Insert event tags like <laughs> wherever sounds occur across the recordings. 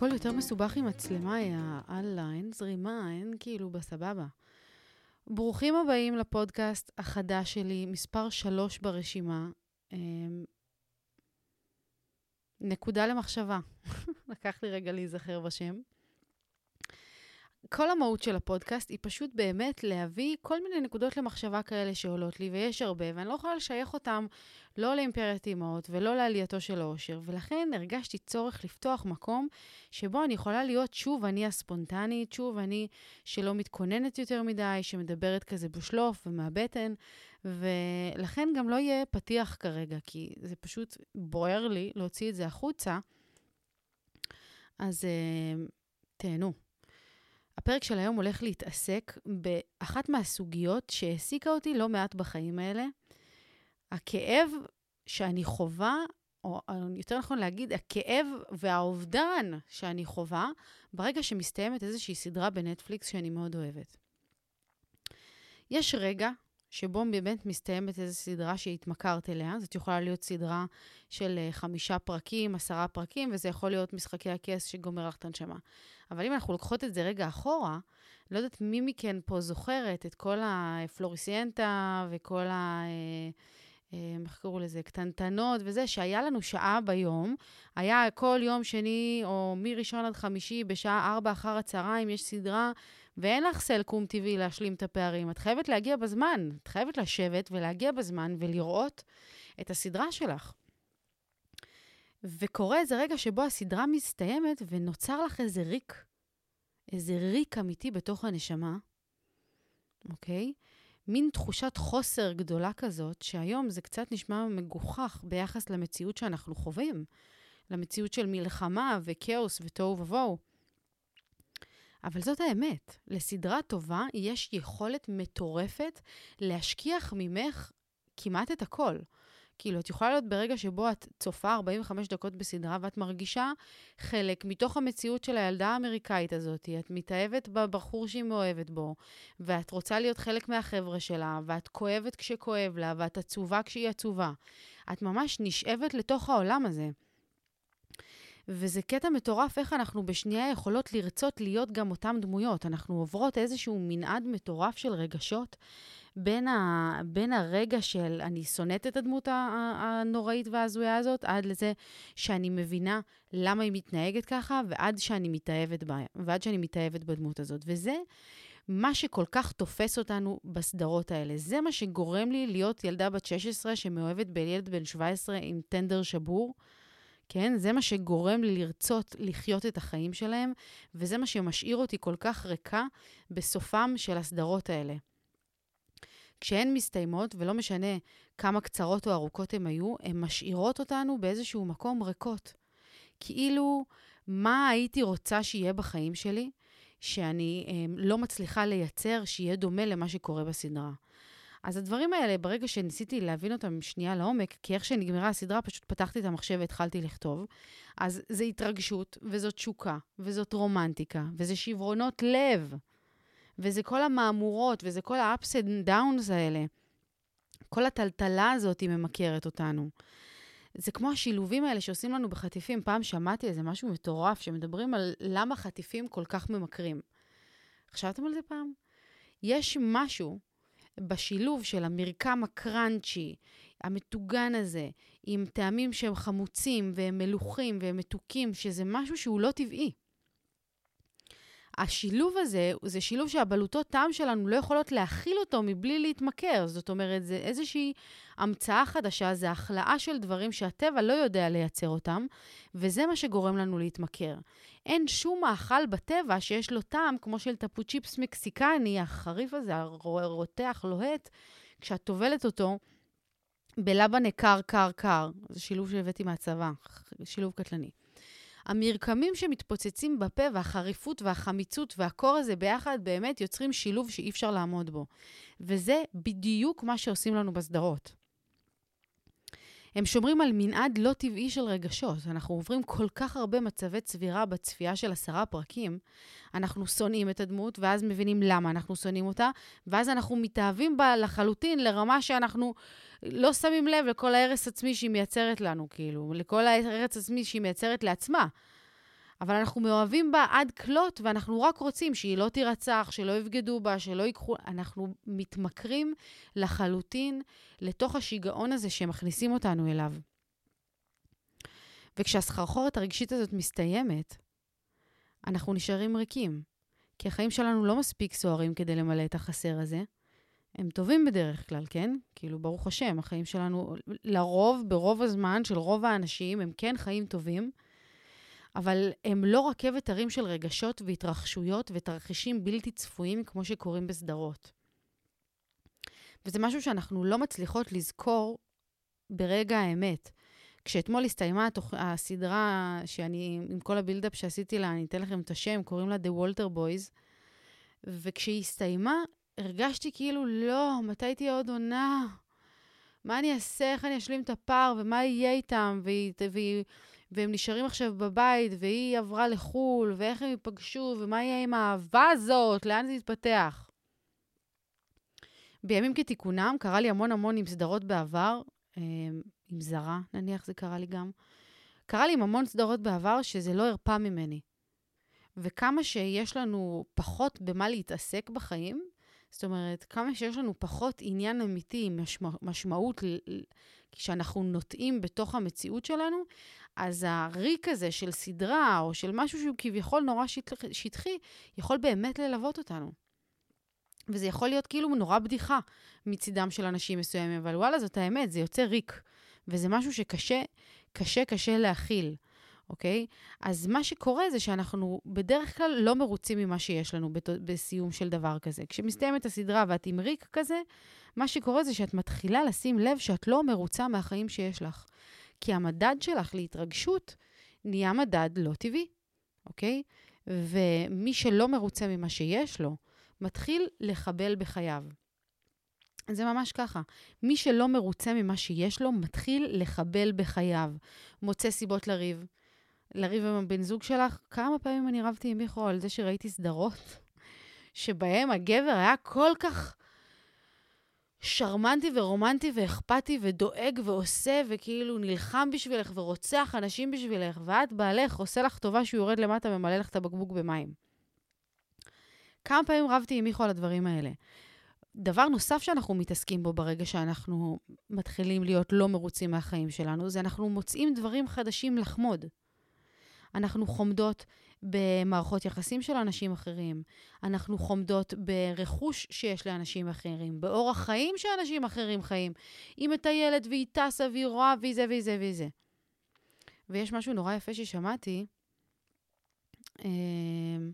הכל יותר מסובך עם מצלמה, יא אללה, אין זרימה, אין כאילו בסבבה. ברוכים הבאים לפודקאסט החדש שלי, מספר שלוש ברשימה. אמ, נקודה למחשבה. <laughs> לקח לי רגע להיזכר בשם. כל המהות של הפודקאסט היא פשוט באמת להביא כל מיני נקודות למחשבה כאלה שעולות לי, ויש הרבה, ואני לא יכולה לשייך אותם לא לאימפריית אימהות ולא לעלייתו של האושר, ולכן הרגשתי צורך לפתוח מקום שבו אני יכולה להיות שוב אני הספונטנית, שוב אני שלא מתכוננת יותר מדי, שמדברת כזה בשלוף ומהבטן, ולכן גם לא יהיה פתיח כרגע, כי זה פשוט בוער לי להוציא את זה החוצה. אז uh, תהנו. הפרק של היום הולך להתעסק באחת מהסוגיות שהעסיקה אותי לא מעט בחיים האלה. הכאב שאני חווה, או יותר נכון להגיד, הכאב והאובדן שאני חווה ברגע שמסתיימת איזושהי סדרה בנטפליקס שאני מאוד אוהבת. יש רגע שבו באמת מסתיימת איזו סדרה שהתמכרת אליה. זאת יכולה להיות סדרה של אה, חמישה פרקים, עשרה פרקים, וזה יכול להיות משחקי הכס שגומר לך את הנשמה. אבל אם אנחנו לוקחות את זה רגע אחורה, לא יודעת מי מכן פה זוכרת את כל הפלוריסיינטה וכל ה... אה, אה, איך קראו לזה? קטנטנות וזה, שהיה לנו שעה ביום. היה כל יום שני, או מראשון עד חמישי, בשעה ארבע אחר הצהריים, יש סדרה ואין לך סלקום טבעי להשלים את הפערים. את חייבת להגיע בזמן. את חייבת לשבת ולהגיע בזמן ולראות את הסדרה שלך. וקורה איזה רגע שבו הסדרה מסתיימת ונוצר לך איזה ריק, איזה ריק אמיתי בתוך הנשמה, אוקיי? מין תחושת חוסר גדולה כזאת, שהיום זה קצת נשמע מגוחך ביחס למציאות שאנחנו חווים, למציאות של מלחמה וכאוס ותוהו ובוהו. אבל זאת האמת, לסדרה טובה יש יכולת מטורפת להשכיח ממך כמעט את הכל. כאילו, את יכולה להיות ברגע שבו את צופה 45 דקות בסדרה ואת מרגישה חלק מתוך המציאות של הילדה האמריקאית הזאת. את מתאהבת בבחור שהיא מאוהבת בו, ואת רוצה להיות חלק מהחבר'ה שלה, ואת כואבת כשכואב לה, ואת עצובה כשהיא עצובה. את ממש נשאבת לתוך העולם הזה. וזה קטע מטורף איך אנחנו בשנייה יכולות לרצות להיות גם אותן דמויות. אנחנו עוברות איזשהו מנעד מטורף של רגשות בין, ה, בין הרגע של אני שונאת את הדמות הנוראית וההזויה הזאת, עד לזה שאני מבינה למה היא מתנהגת ככה, ועד שאני מתאהבת בה, ועד שאני מתאהבת בדמות הזאת. וזה מה שכל כך תופס אותנו בסדרות האלה. זה מה שגורם לי להיות ילדה בת 16 שמאוהבת בילד בן 17 עם טנדר שבור. כן? זה מה שגורם לי לרצות לחיות את החיים שלהם, וזה מה שמשאיר אותי כל כך ריקה בסופם של הסדרות האלה. כשהן מסתיימות, ולא משנה כמה קצרות או ארוכות הן היו, הן משאירות אותנו באיזשהו מקום ריקות. כאילו, מה הייתי רוצה שיהיה בחיים שלי, שאני אה, לא מצליחה לייצר שיהיה דומה למה שקורה בסדרה. אז הדברים האלה, ברגע שניסיתי להבין אותם שנייה לעומק, כי איך שנגמרה הסדרה, פשוט פתחתי את המחשב והתחלתי לכתוב, אז זה התרגשות, וזאת תשוקה, וזאת רומנטיקה, וזה שברונות לב, וזה כל המהמורות, וזה כל ה-ups and downs האלה. כל הטלטלה הזאת היא ממכרת אותנו. זה כמו השילובים האלה שעושים לנו בחטיפים. פעם שמעתי איזה משהו מטורף, שמדברים על למה חטיפים כל כך ממכרים. חשבתם על זה פעם? יש משהו בשילוב של המרקם הקראנצ'י, המטוגן הזה, עם טעמים שהם חמוצים והם מלוכים והם מתוקים, שזה משהו שהוא לא טבעי. השילוב הזה, זה שילוב שהבלוטות טעם שלנו לא יכולות להכיל אותו מבלי להתמכר. זאת אומרת, זה איזושהי המצאה חדשה, זה החלאה של דברים שהטבע לא יודע לייצר אותם, וזה מה שגורם לנו להתמכר. אין שום מאכל בטבע שיש לו טעם כמו של טפו צ'יפס מקסיקני, החריף הזה, הרותח, לוהט, כשאת טובלת אותו בלבנה קר, קר, קר. זה שילוב שהבאתי מהצבא, שילוב קטלני. המרקמים שמתפוצצים בפה והחריפות והחמיצות והקור הזה ביחד באמת יוצרים שילוב שאי אפשר לעמוד בו. וזה בדיוק מה שעושים לנו בסדרות. הם שומרים על מנעד לא טבעי של רגשות. אנחנו עוברים כל כך הרבה מצבי צבירה בצפייה של עשרה פרקים. אנחנו שונאים את הדמות, ואז מבינים למה אנחנו שונאים אותה, ואז אנחנו מתאהבים בה לחלוטין לרמה שאנחנו לא שמים לב לכל ההרס עצמי שהיא מייצרת לנו, כאילו, לכל ההרס עצמי שהיא מייצרת לעצמה. אבל אנחנו מאוהבים בה עד כלות, ואנחנו רק רוצים שהיא לא תירצח, שלא יבגדו בה, שלא ייקחו... אנחנו מתמכרים לחלוטין לתוך השיגעון הזה שמכניסים אותנו אליו. וכשהסחרחורת הרגשית הזאת מסתיימת, אנחנו נשארים ריקים. כי החיים שלנו לא מספיק סוערים כדי למלא את החסר הזה. הם טובים בדרך כלל, כן? כאילו, ברוך השם, החיים שלנו, לרוב, ברוב הזמן של רוב האנשים, הם כן חיים טובים, אבל הם לא רכבת הרים של רגשות והתרחשויות ותרחישים בלתי צפויים כמו שקורים בסדרות. וזה משהו שאנחנו לא מצליחות לזכור ברגע האמת. כשאתמול הסתיימה התוכ... הסדרה שאני, עם כל הבילדאפ שעשיתי לה, אני אתן לכם את השם, קוראים לה The Walter Boys, וכשהיא הסתיימה, הרגשתי כאילו, לא, מתי תהיה עוד עונה? מה אני אעשה? איך אני אשלים את הפער? ומה יהיה איתם? והיא, והיא, והם נשארים עכשיו בבית, והיא עברה לחו"ל, ואיך הם ייפגשו, ומה יהיה עם האהבה הזאת? לאן זה יתפתח? בימים כתיקונם, קרה לי המון המון עם סדרות בעבר, אה, עם זרה, נניח זה קרה לי גם. קרה לי עם המון סדרות בעבר שזה לא הרפא ממני. וכמה שיש לנו פחות במה להתעסק בחיים, זאת אומרת, כמה שיש לנו פחות עניין אמיתי, משמע, משמעות, כשאנחנו נוטעים בתוך המציאות שלנו, אז הריק הזה של סדרה, או של משהו שהוא כביכול נורא שטחי, יכול באמת ללוות אותנו. וזה יכול להיות כאילו נורא בדיחה מצידם של אנשים מסוימים, אבל וואלה, זאת האמת, זה יוצא ריק. וזה משהו שקשה, קשה, קשה להכיל, אוקיי? אז מה שקורה זה שאנחנו בדרך כלל לא מרוצים ממה שיש לנו. בסיום של דבר כזה. כשמסתיימת הסדרה ואת עם ריק כזה, מה שקורה זה שאת מתחילה לשים לב שאת לא מרוצה מהחיים שיש לך. כי המדד שלך להתרגשות נהיה מדד לא טבעי, אוקיי? ומי שלא מרוצה ממה שיש לו, מתחיל לחבל בחייו. זה ממש ככה. מי שלא מרוצה ממה שיש לו, מתחיל לחבל בחייו. מוצא סיבות לריב. לריב עם הבן זוג שלך. כמה פעמים אני רבתי עם מיכו על זה שראיתי סדרות שבהם הגבר היה כל כך שרמנטי ורומנטי ואכפתי ודואג ועושה וכאילו נלחם בשבילך ורוצח אנשים בשבילך, ואת בעלך עושה לך טובה שהוא יורד למטה וממלא לך את הבקבוק במים. כמה פעמים רבתי עם מיכו על הדברים האלה. דבר נוסף שאנחנו מתעסקים בו ברגע שאנחנו מתחילים להיות לא מרוצים מהחיים שלנו, זה אנחנו מוצאים דברים חדשים לחמוד. אנחנו חומדות במערכות יחסים של אנשים אחרים, אנחנו חומדות ברכוש שיש לאנשים אחרים, באורח חיים שאנשים אחרים חיים. היא מטיילת והיא טסה והיא רואה והיא זה והיא זה והיא זה. ויש משהו נורא יפה ששמעתי, אמ,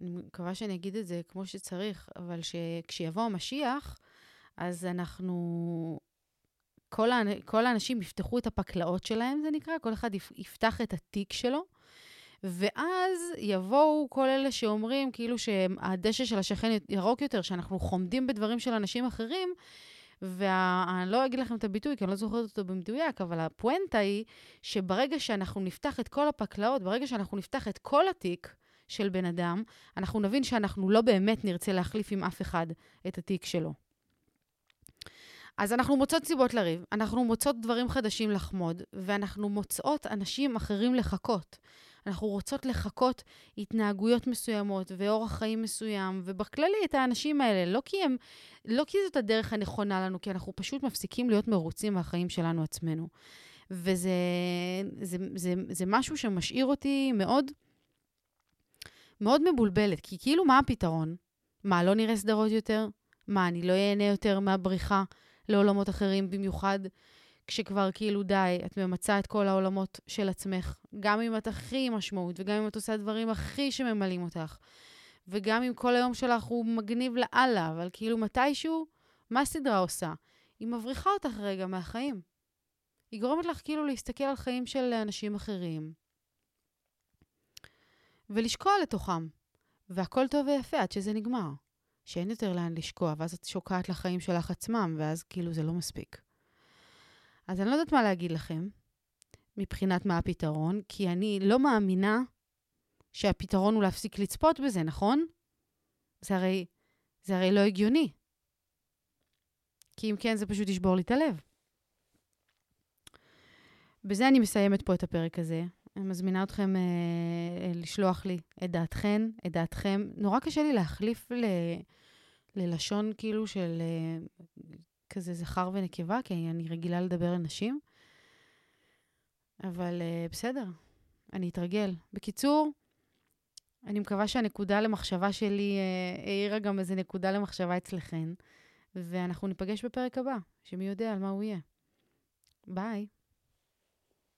אני מקווה שאני אגיד את זה כמו שצריך, אבל שכשיבוא המשיח, אז אנחנו... כל, האנ... כל האנשים יפתחו את הפקלאות שלהם, זה נקרא, כל אחד יפתח את התיק שלו, ואז יבואו כל אלה שאומרים כאילו שהדשא של השכן ירוק יותר, שאנחנו חומדים בדברים של אנשים אחרים, ואני לא אגיד לכם את הביטוי, כי אני לא זוכרת אותו במדויק, אבל הפואנטה היא שברגע שאנחנו נפתח את כל הפקלאות, ברגע שאנחנו נפתח את כל התיק, של בן אדם, אנחנו נבין שאנחנו לא באמת נרצה להחליף עם אף אחד את התיק שלו. אז אנחנו מוצאות סיבות לריב, אנחנו מוצאות דברים חדשים לחמוד, ואנחנו מוצאות אנשים אחרים לחכות. אנחנו רוצות לחכות התנהגויות מסוימות ואורח חיים מסוים, ובכללי את האנשים האלה, לא כי, הם, לא כי זאת הדרך הנכונה לנו, כי אנחנו פשוט מפסיקים להיות מרוצים מהחיים שלנו עצמנו. וזה זה, זה, זה, זה משהו שמשאיר אותי מאוד מאוד מבולבלת, כי כאילו מה הפתרון? מה, לא נראה סדרות יותר? מה, אני לא אהנה יותר מהבריחה לעולמות אחרים, במיוחד כשכבר כאילו די, את ממצה את כל העולמות של עצמך, גם אם את הכי משמעות, וגם אם את עושה דברים הכי שממלאים אותך, וגם אם כל היום שלך הוא מגניב לאללה, אבל כאילו מתישהו, מה הסדרה עושה? היא מבריחה אותך רגע מהחיים. היא גורמת לך כאילו להסתכל על חיים של אנשים אחרים, ולשקוע לתוכם. והכל טוב ויפה עד שזה נגמר. שאין יותר לאן לשקוע, ואז את שוקעת לחיים שלך עצמם, ואז כאילו זה לא מספיק. אז אני לא יודעת מה להגיד לכם, מבחינת מה הפתרון, כי אני לא מאמינה שהפתרון הוא להפסיק לצפות בזה, נכון? זה הרי, זה הרי לא הגיוני. כי אם כן, זה פשוט ישבור לי את הלב. בזה אני מסיימת פה את הפרק הזה. אני מזמינה אתכם אה, לשלוח לי את דעתכן, את דעתכם. נורא קשה לי להחליף ל, ללשון כאילו של אה, כזה זכר ונקבה, כי אני רגילה לדבר על נשים. אבל אה, בסדר, אני אתרגל. בקיצור, אני מקווה שהנקודה למחשבה שלי אה, העירה גם איזה נקודה למחשבה אצלכן, ואנחנו ניפגש בפרק הבא, שמי יודע על מה הוא יהיה. ביי.